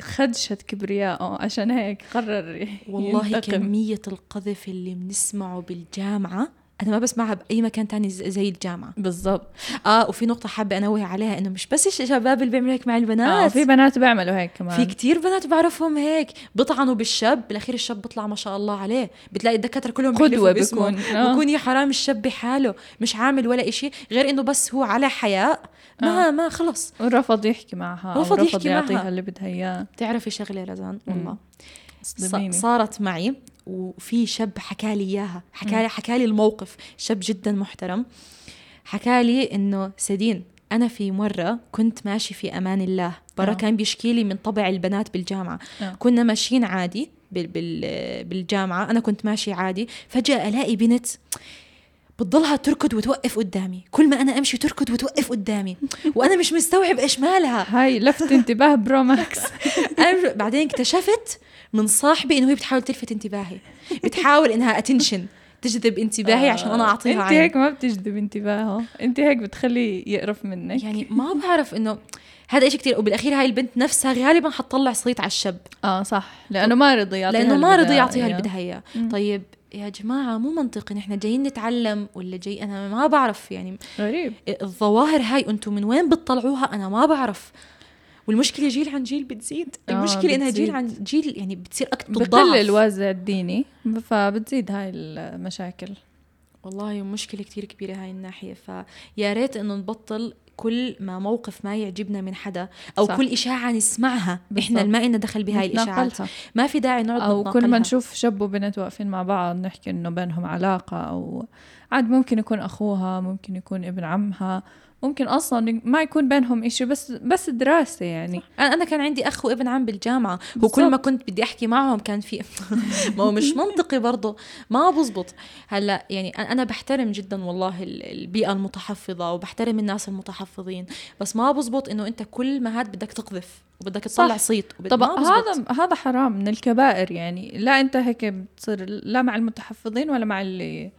خدشت كبرياءه عشان هيك قرر والله ينتقم. كمية القذف اللي بنسمعه بالجامعة أنا ما بسمعها بأي مكان تاني زي الجامعة. بالضبط. آه وفي نقطة حابة أنوه عليها إنه مش بس الشباب اللي بيعملوا هيك مع آه البنات في بنات بيعملوا هيك كمان. في كتير بنات بعرفهم هيك. بيطعنوا بالشاب بالأخير الشاب بيطلع ما شاء الله عليه. بتلاقي الدكاترة كلهم باسمه. بيكون. آه. بكون يا حرام الشاب بحاله. مش عامل ولا إشي. غير إنه بس هو على حياء. ما آه. ما خلص. ورفض يحكي معها. رفض رفض يحكي يعطيها معها. اللي بدها إياه. بتعرفي شغلة رزان؟ والله. صدميني. صارت معي. وفي شاب حكى لي إياها. حكى لي حكى لي الموقف. شاب جدا محترم. حكى لي إنه سدين أنا في مرة كنت ماشي في أمان الله. برا آه. كان بيشكي لي من طبع البنات بالجامعة. آه. كنا ماشيين عادي بال بال بالجامعة. أنا كنت ماشي عادي. فجأة ألاقي بنت بتضلها تركض وتوقف قدامي. كل ما أنا أمشي تركض وتوقف قدامي. وأنا مش مستوعب إيش مالها. هاي لفت انتباه pro max. (laughs) أنا بعدين اكتشفت من صاحبي إنه هي بتحاول تلفت انتباهي. بتحاول إنها attention تجذب انتباهي عشان أنا أعطيها انت هيك ما بتجذب انتباهه. انت هيك بتخليه يقرف منك. يعني ما بعرف إنه هذا إشي كتير. وبالأخير هاي البنت نفسها غالبا حتطلع صيت على الشاب. آه صح. لأنه ما رضي يعطيها لأنه ما رضي يعطيها اللي. بدها اياه. طيب يا جماعة مو منطقي نحن جايين نتعلم ولا جاي؟ أنا ما بعرف يعني غريب. الظواهر هاي أنتم من وين بتطلعوها؟ أنا ما بعرف. والمشكلة جيل عن جيل بتزيد. آه، المشكلة إنها جيل. عن جيل يعني بتصير أكتر بقل بتضاعف الوازع الديني فبتزيد هاي المشاكل. والله مشكلة كتير كبيرة هاي الناحية. فيا ريت إنه نبطل كل ما موقف ما يعجبنا من حدا أو صح. كل إشاعة نسمعها بالضبط. إحنا ما لنا دخل بهاي الإشاعات ما في داعي نقعد أو كل ما نشوف شاب وبنت واقفين مع بعض نحكي إنه بينهم علاقة أو عاد ممكن يكون أخوها ممكن يكون ابن عمها ممكن أصلا ما يكون بينهم إشي بس بس دراسة يعني. أنا كان عندي أخ وابن عم بالجامعة وكل ما كنت بدي أحكي معهم كان في (laughs) ما هو مش منطقي برضه ما بزبط. هلأ يعني أنا بحترم جدا والله البيئة المتحفظة وبحترم الناس المتحفظين بس ما بزبط إنه أنت كل ما هاد بدك تقذف وبدك تطلع صيت طب هذا هذا حرام من الكبائر يعني. لا أنت هيك بتصير لا مع المتحفظين ولا مع اللي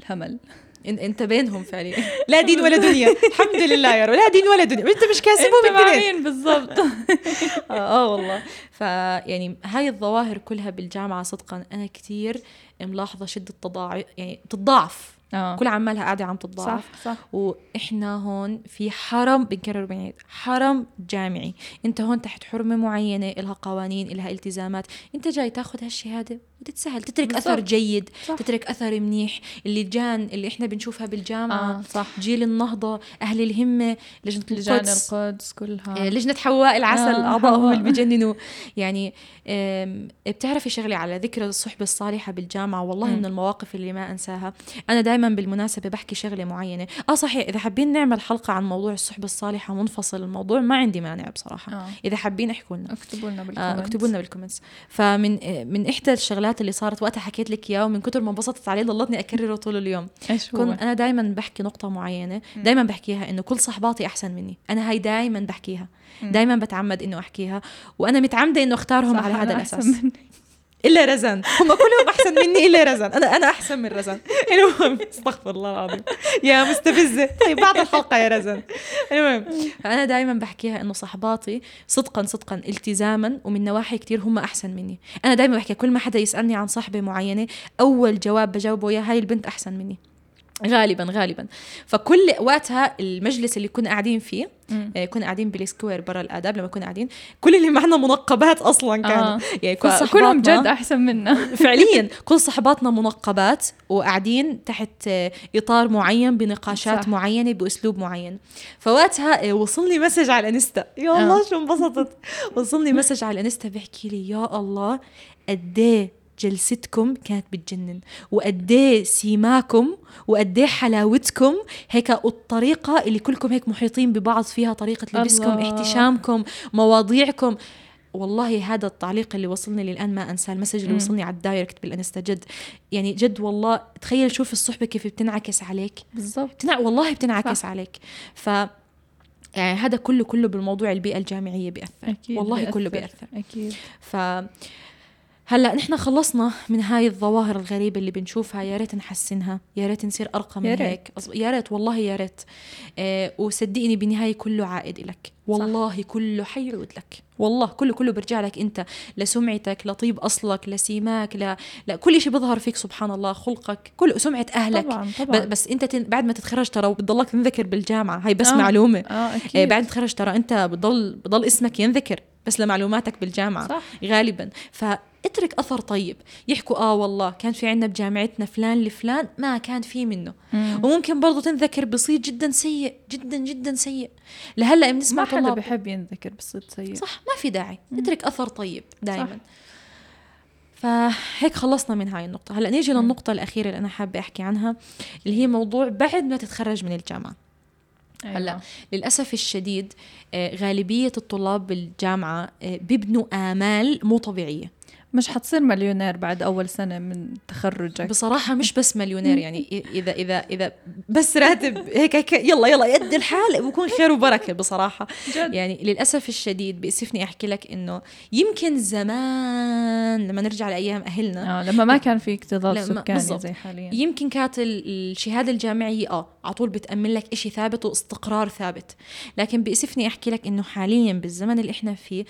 الهمل. انت بينهم فعليا. (laughs) لا دين ولا دنيا. الحمد لله يا رب. لا دين ولا دنيا. انت مش كاسبهم انت مين بالضبط. (laughs) آه،, آه والله. فيعني هاي الظواهر كلها بالجامعة صدقا أنا كثير ملاحظة شدة تضاعف يعني تتضاعف آه. كل عمالها قاعدة عم تتضاعف صح صح. وإحنا هون في حرم بنكرر بنعيد حرم جامعي. أنت هون تحت حرمة معينة لها قوانين لها التزامات. أنت جاي تاخذ هالشهادة؟ وتتسهل تترك بالضبط. اثر جيد صح. تترك أثر منيح. اللجان اللي إحنا بنشوفها بالجامعة آه صح. جيل النهضة أهل الهمة لجنة لجان القدس, القدس كلها. آه لجنة حواء العسل آه اعضائهم اللي بجننوا يعني بتعرفي شغله على ذكر الصحبة الصالحة بالجامعة؟ والله م. من المواقف اللي ما أنساها. أنا دائما بالمناسبة بحكي شغلة معينة. آه صحيح إذا حابين نعمل حلقة عن موضوع الصحبة الصالحة منفصل الموضوع ما عندي مانع بصراحة. آه. إذا حابين احكوا لنا اكتبوا لنا بالكومنتس. آه اكتبوا لنا بال comments. فمن من إحدى الشغلات اللي صارت وقتها حكيت لك إياه ومن كثر ما انبسطت عليه ضلتني أكرره طول اليوم. إيش هو؟ أنا دائما بحكي نقطة معينة دائما بحكيها إنه كل صحباتي أحسن مني. أنا هاي دائما بحكيها. دائما بتعمد إنه أحكيها. وأنا متعمدة إنه أختارهم على هذا الأساس. إلا رزن. هم كلهم أحسن مني إلا رزن. أنا أنا أحسن من رزن. المهم استغفر الله العظيم. يا مستفزة. طيب بعد الحلقة يا رزن. المهم فانا دائما بحكيها إنه صحباتي صدقا صدقا التزاما ومن نواحي كتير هم أحسن مني. أنا دائما بحكي كل ما حدا يسألني عن صاحبة معينة أول جواب بجاوبه يا هاي البنت أحسن مني. غالبا غالبا. فكل وقتها المجلس اللي كنا قاعدين فيه آه كنا قاعدين بالسكوير برا الآداب لما كنا قاعدين. كل اللي معنا منقبات أصلا كانوا آه. يعني كل كلهم جد أحسن منا. (laughs) فعليا (laughs) كل صحباتنا منقبات وقاعدين تحت آه، إطار معين بنقاشات صح. معينة بأسلوب معين. فوقتها آه، وصلني message على ال Insta. يا آه. الله شو انبسطت. وصلني (laughs) message على ال Insta بيحكي لي يا الله قد جلستكم كانت بتجنن. وقديه سيماكم وقديه حلاوتكم. هيك الطريقة اللي كلكم هيك محيطين ببعض فيها طريقة لبسكم الله. احتشامكم مواضيعكم. والله هذا التعليق اللي وصلني للآن ما انساه ال message اللي وصلني على ال direct بال Insta جد يعني جد والله تخيل شوف الصحبة كيف بتنعكس عليك. بالضبط. بتنع... والله بتنعكس صح. عليك. ف يعني هذا كله كله بالموضوع البيئة الجامعية بيأثر. أكيد والله بيأثر. كله بيأثر. أكيد. ف هلا نحن خلصنا من هاي الظواهر الغريبة اللي بنشوفها. يا ريت نحسنها يا ريت نصير أرقى من هيك. يا ريت والله يا ريت. آه وصدقني بالنهايه كله عائد لك والله صح. كله حيعود لك. والله كله كله برجع لك أنت لسمعتك لطيب أصلك لسيماك ل... لكل شيء بيظهر فيك سبحان الله خلقك كل سمعة أهلك. طبعا طبعا. بس أنت تن... بعد ما تتخرج ترى وبتضلك تنذكر بالجامعة. هاي بس آه. معلومة. آه أكيد. آه بعد تخرج ترى أنت بضل بضل اسمك ينذكر. بس لمعلوماتك بالجامعة. صح. غالبا. ف اترك أثر طيب. يحكوا آه والله كان في عندنا بجامعتنا فلان لفلان ما كان في منه. مم. وممكن برضه تنذكر بصيت جدا سيء جدا جدا سيء. لهلأ بنسمع ما حدا بحب ينذكر بصيت سيء. صح ما في داعي. مم. اترك أثر طيب دائما فهيك خلصنا من هاي النقطة. هلأ نيجي للنقطة الأخيرة اللي أنا حابة أحكي عنها اللي هي موضوع بعد ما تتخرج من الجامعة. أيوة. هلا للأسف الشديد آه، غالبية الطلاب بالجامعة آه، بيبنوا آمال مو طبيعية. مش حتصير مليونير بعد أول سنة من تخرجك. بصراحة مش بس مليونير يعني إذا إذا إذا بس راتب (laughs) هيك, هيك يلا يلا يد الحال بكون خير وبركة بصراحة. جد. يعني للأسف الشديد بيأسفني أحكي لك إنه يمكن زمان لما نرجع لأيام أهلنا آه لما ما كان في اكتظاظ سكاني زي حاليا. يمكن كانت الشهادة الجامعية آه على طول بتأمن لك إشي ثابت واستقرار ثابت لكن بيأسفني أحكي لك إنه حاليا بالزمن اللي إحنا فيه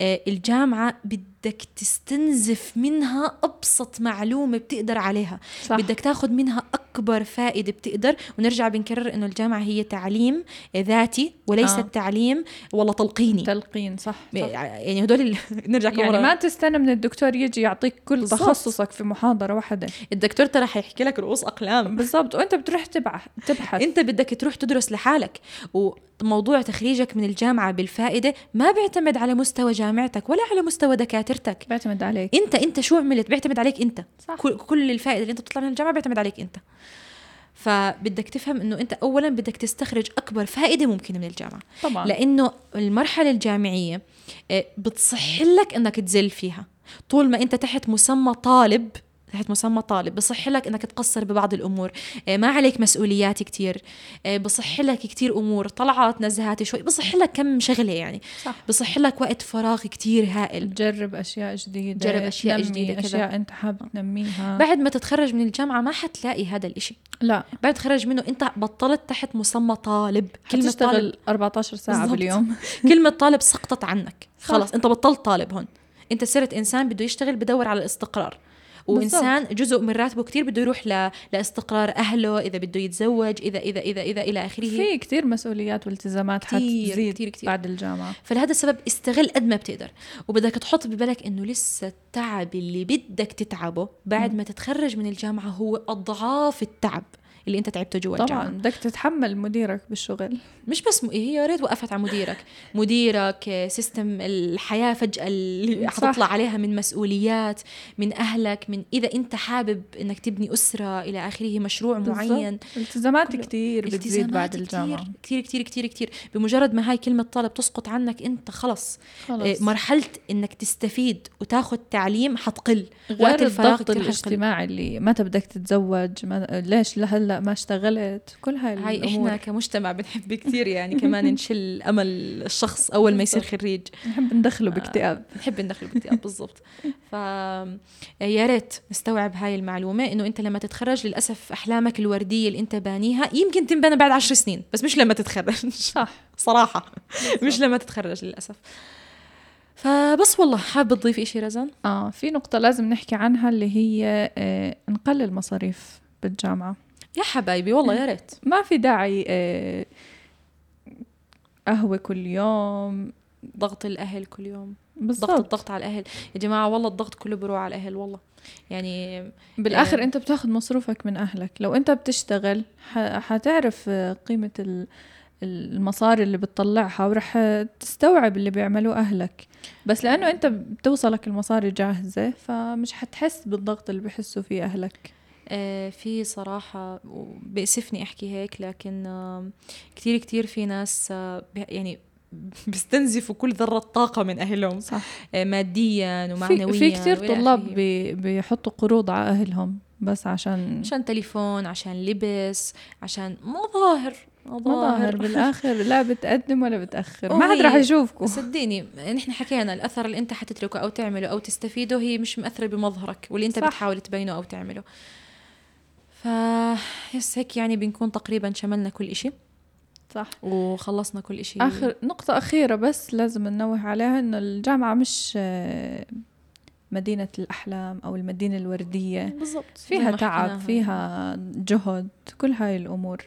آه الجامعة بدك تستنزف منها أبسط معلومة بتقدر عليها صح. بدك تاخذ منها أك أكبر فائدة بتقدر. ونرجع بنكرر إنه الجامعة هي تعليم ذاتي وليس آه. تعليم والله تلقيني. تلقين صح, صح. يعني هدول ال- (laughs) نرجع يعني ما تستنى من الدكتور يجي يعطيك كل بالضبط. تخصصك في محاضرة واحدة. الدكتور ترى حيحكي لك رؤوس أقلام. بالضبط. وأنت بتروح تبع تبحث. أنت بدك تروح تدرس لحالك. وموضوع تخريجك من الجامعة بالفائدة ما بيعتمد على مستوى جامعتك ولا على مستوى دكاترتك. بيعتمد عليك. أنت أنت شو عملت؟ بيعتمد عليك أنت. صح. كل, كل الفائدة اللي أنت بتطلع من الجامعة بيعتمد عليك أنت. فبدك تفهم إنه أنت اولا بدك تستخرج أكبر فائدة ممكنة من الجامعة. طبعا. لأنه المرحلة الجامعية آه، بتصح لك إنك تزل فيها. طول ما أنت تحت مسمى طالب تحت مسمى طالب بصح لك إنك تقصر ببعض الأمور. آه، ما عليك مسؤوليات كتير. آه، بصح لك كتير أمور طلعات نزهات شوي بصح لك كم شغلة يعني. صح. بصح لك وقت فراغ كتير هائل. تجرب أشياء جديدة تجرب أشياء تنمي جديدة كذا. أشياء أنت حابب تنميها. بعد ما تتخرج من الجامعة ما حتلاقي هذا الإشي. لا. بعد تخرج منه أنت بطلت تحت مسمى طالب. كلمة طالب. حتشتغل 14 ساعة بالضبط. باليوم. (laughs) كلمة طالب سقطت عنك. صح. خلاص أنت بطلت طالب هون. أنت صرت إنسان بده يشتغل بدور على الاستقرار. وإنسان جزء من راتبه كتير بده يروح ل... لاستقرار أهله إذا بده يتزوج اذا اذا اذا إذا إلى آخره. في كتير مسؤوليات والتزامات حتزيد كتير- كتير. بعد الجامعة. فلهذا السبب استغل قد ما بتقدر. وبدك تحط ببالك إنه لسه التعب اللي بدك تتعبه بعد. ما تتخرج من الجامعة هو أضعاف التعب. اللي انت تعبته جوا طبعا بدك تتحمل مديرك بالشغل. مش بس م... هي يا ريت وقفت على مديرك. مديرك آه، سيستم الحياة فجأة اللي. حتطلع عليها من مسؤوليات من أهلك من إذا أنت حابب إنك تبني أسرة إلى آخره مشروع معين. بالضبط. التزامات. كتير بتزيد بعد الجامعة. كتير كتير كتير كتير. بمجرد ما هاي كلمة طالب تسقط عنك أنت خلص. خلص. إيه، مرحلة إنك تستفيد وتاخذ تعليم حتقل. وقت الفراغ الضغط. الاجتماعي اللي متى بدك تتزوج ما ليش؟ لهلا ما اشتغلت. كل هاي هاي إحنا كمجتمع بنحب كثير يعني كمان نشل أمل الشخص أول ما يصير. خريج. نحب ندخله باكتئاب. بنحب ندخل باكتئاب بالضبط. ف يا ريت نستوعب هاي المعلومة إنه أنت لما تتخرج للأسف أحلامك الوردية اللي أنت بانيها يمكن تنبنى بعد عشر سنين بس مش لما تتخرج. صح. صراحة. مش لما تتخرج للأسف. فبس والله حابة تضيف شيء رزان؟ آه في نقطة لازم نحكي عنها اللي هي آه نقلل مصاريف بالجامعة. يا حبايبي والله يا ريت. ما في داعي آه قهوة كل يوم. ضغط الأهل كل يوم. ضغط بالضبط. الضغط على الأهل. يا جماعة والله الضغط كله بروح على الأهل والله. يعني بالآخر آه. أنت بتاخذ مصروفك من أهلك. لو أنت بتشتغل حتعرف آه، قيمة ال- المصاري اللي بتطلعها ورح تستوعب اللي بيعملوه أهلك. بس لأنه أنت بتوصلك المصاري جاهزة فمش حتحس بالضغط اللي بحسوا فيه أهلك. في صراحة بيأسفني أحكي هيك لكن آه، كتير كتير في ناس آه، يعني (laughs) بيستنزفوا كل ذرة طاقة من أهلهم صح. آه، ماديا ومعنويا في وإلى طلاب. بي بيحطوا قروض على أهلهم بس عشان عشان تليفون عشان لبس عشان مظاهر مظاهر بالآخر لا بتقدم ولا بتأخر. ما حد راح يشوفكم. صدقيني نحن حكينا الأثر اللي أنت حتتركه أو تعمله أو تستفيده هي مش مأثرة بمظهرك واللي أنت صح. بتحاول تبينه أو تعمله. ف يس هيك يعني بنكون تقريبا شملنا كل إشي. صح. وخلصنا كل إشي. آخر نقطة أخيرة بس لازم ننوه عليها إنه الجامعة مش آه، مدينة الأحلام أو المدينة الوردية. بالضبط. فيها تعب. فيها جهد كل هاي الأمور.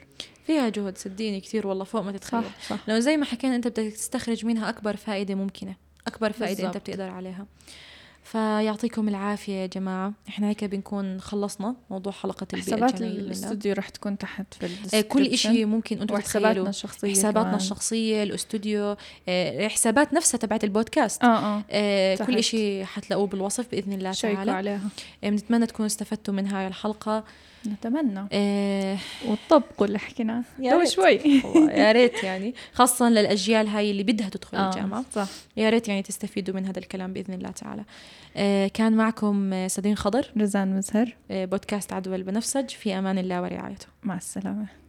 فيها جهد صدقيني كثير والله فوق ما تتخيل. صح صح. لو زي ما حكينا أنت بدك تستخرج منها أكبر فائدة ممكنة أكبر فائدة أنت بالضبط. بتقدر عليها. فيعطيكم العافية يا جماعة. إحنا هيك بنكون خلصنا موضوع حلقة البيئة حسابات. الاستوديو رح تكون تحت في آه، كل إشي ممكن أنتم وحساباتنا تتخيلوا. الشخصية حساباتنا كمان. الشخصية الأستوديو آه، حسابات نفسها تبعت البودكاست. آه آه. آه، تحت. كل إشي حتلاقوه بالوصف بإذن الله تعالى. عليها. آه، بنتمنى تكونوا استفدتوا من هاي الحلقة. نتمنى. آه، وطبقوا اللي حكيناه. يا تو. شوي. يا ريت يعني. خاصة للأجيال هاي اللي بدها تدخل آه صح. يا ريت يعني تستفيدوا من هذا الكلام بإذن الله تعالى. آه، كان معكم سدين خضر. رزان مزهر. آه، بودكاست عدوى البنفسج. في أمان الله ورعايته. مع السلامة.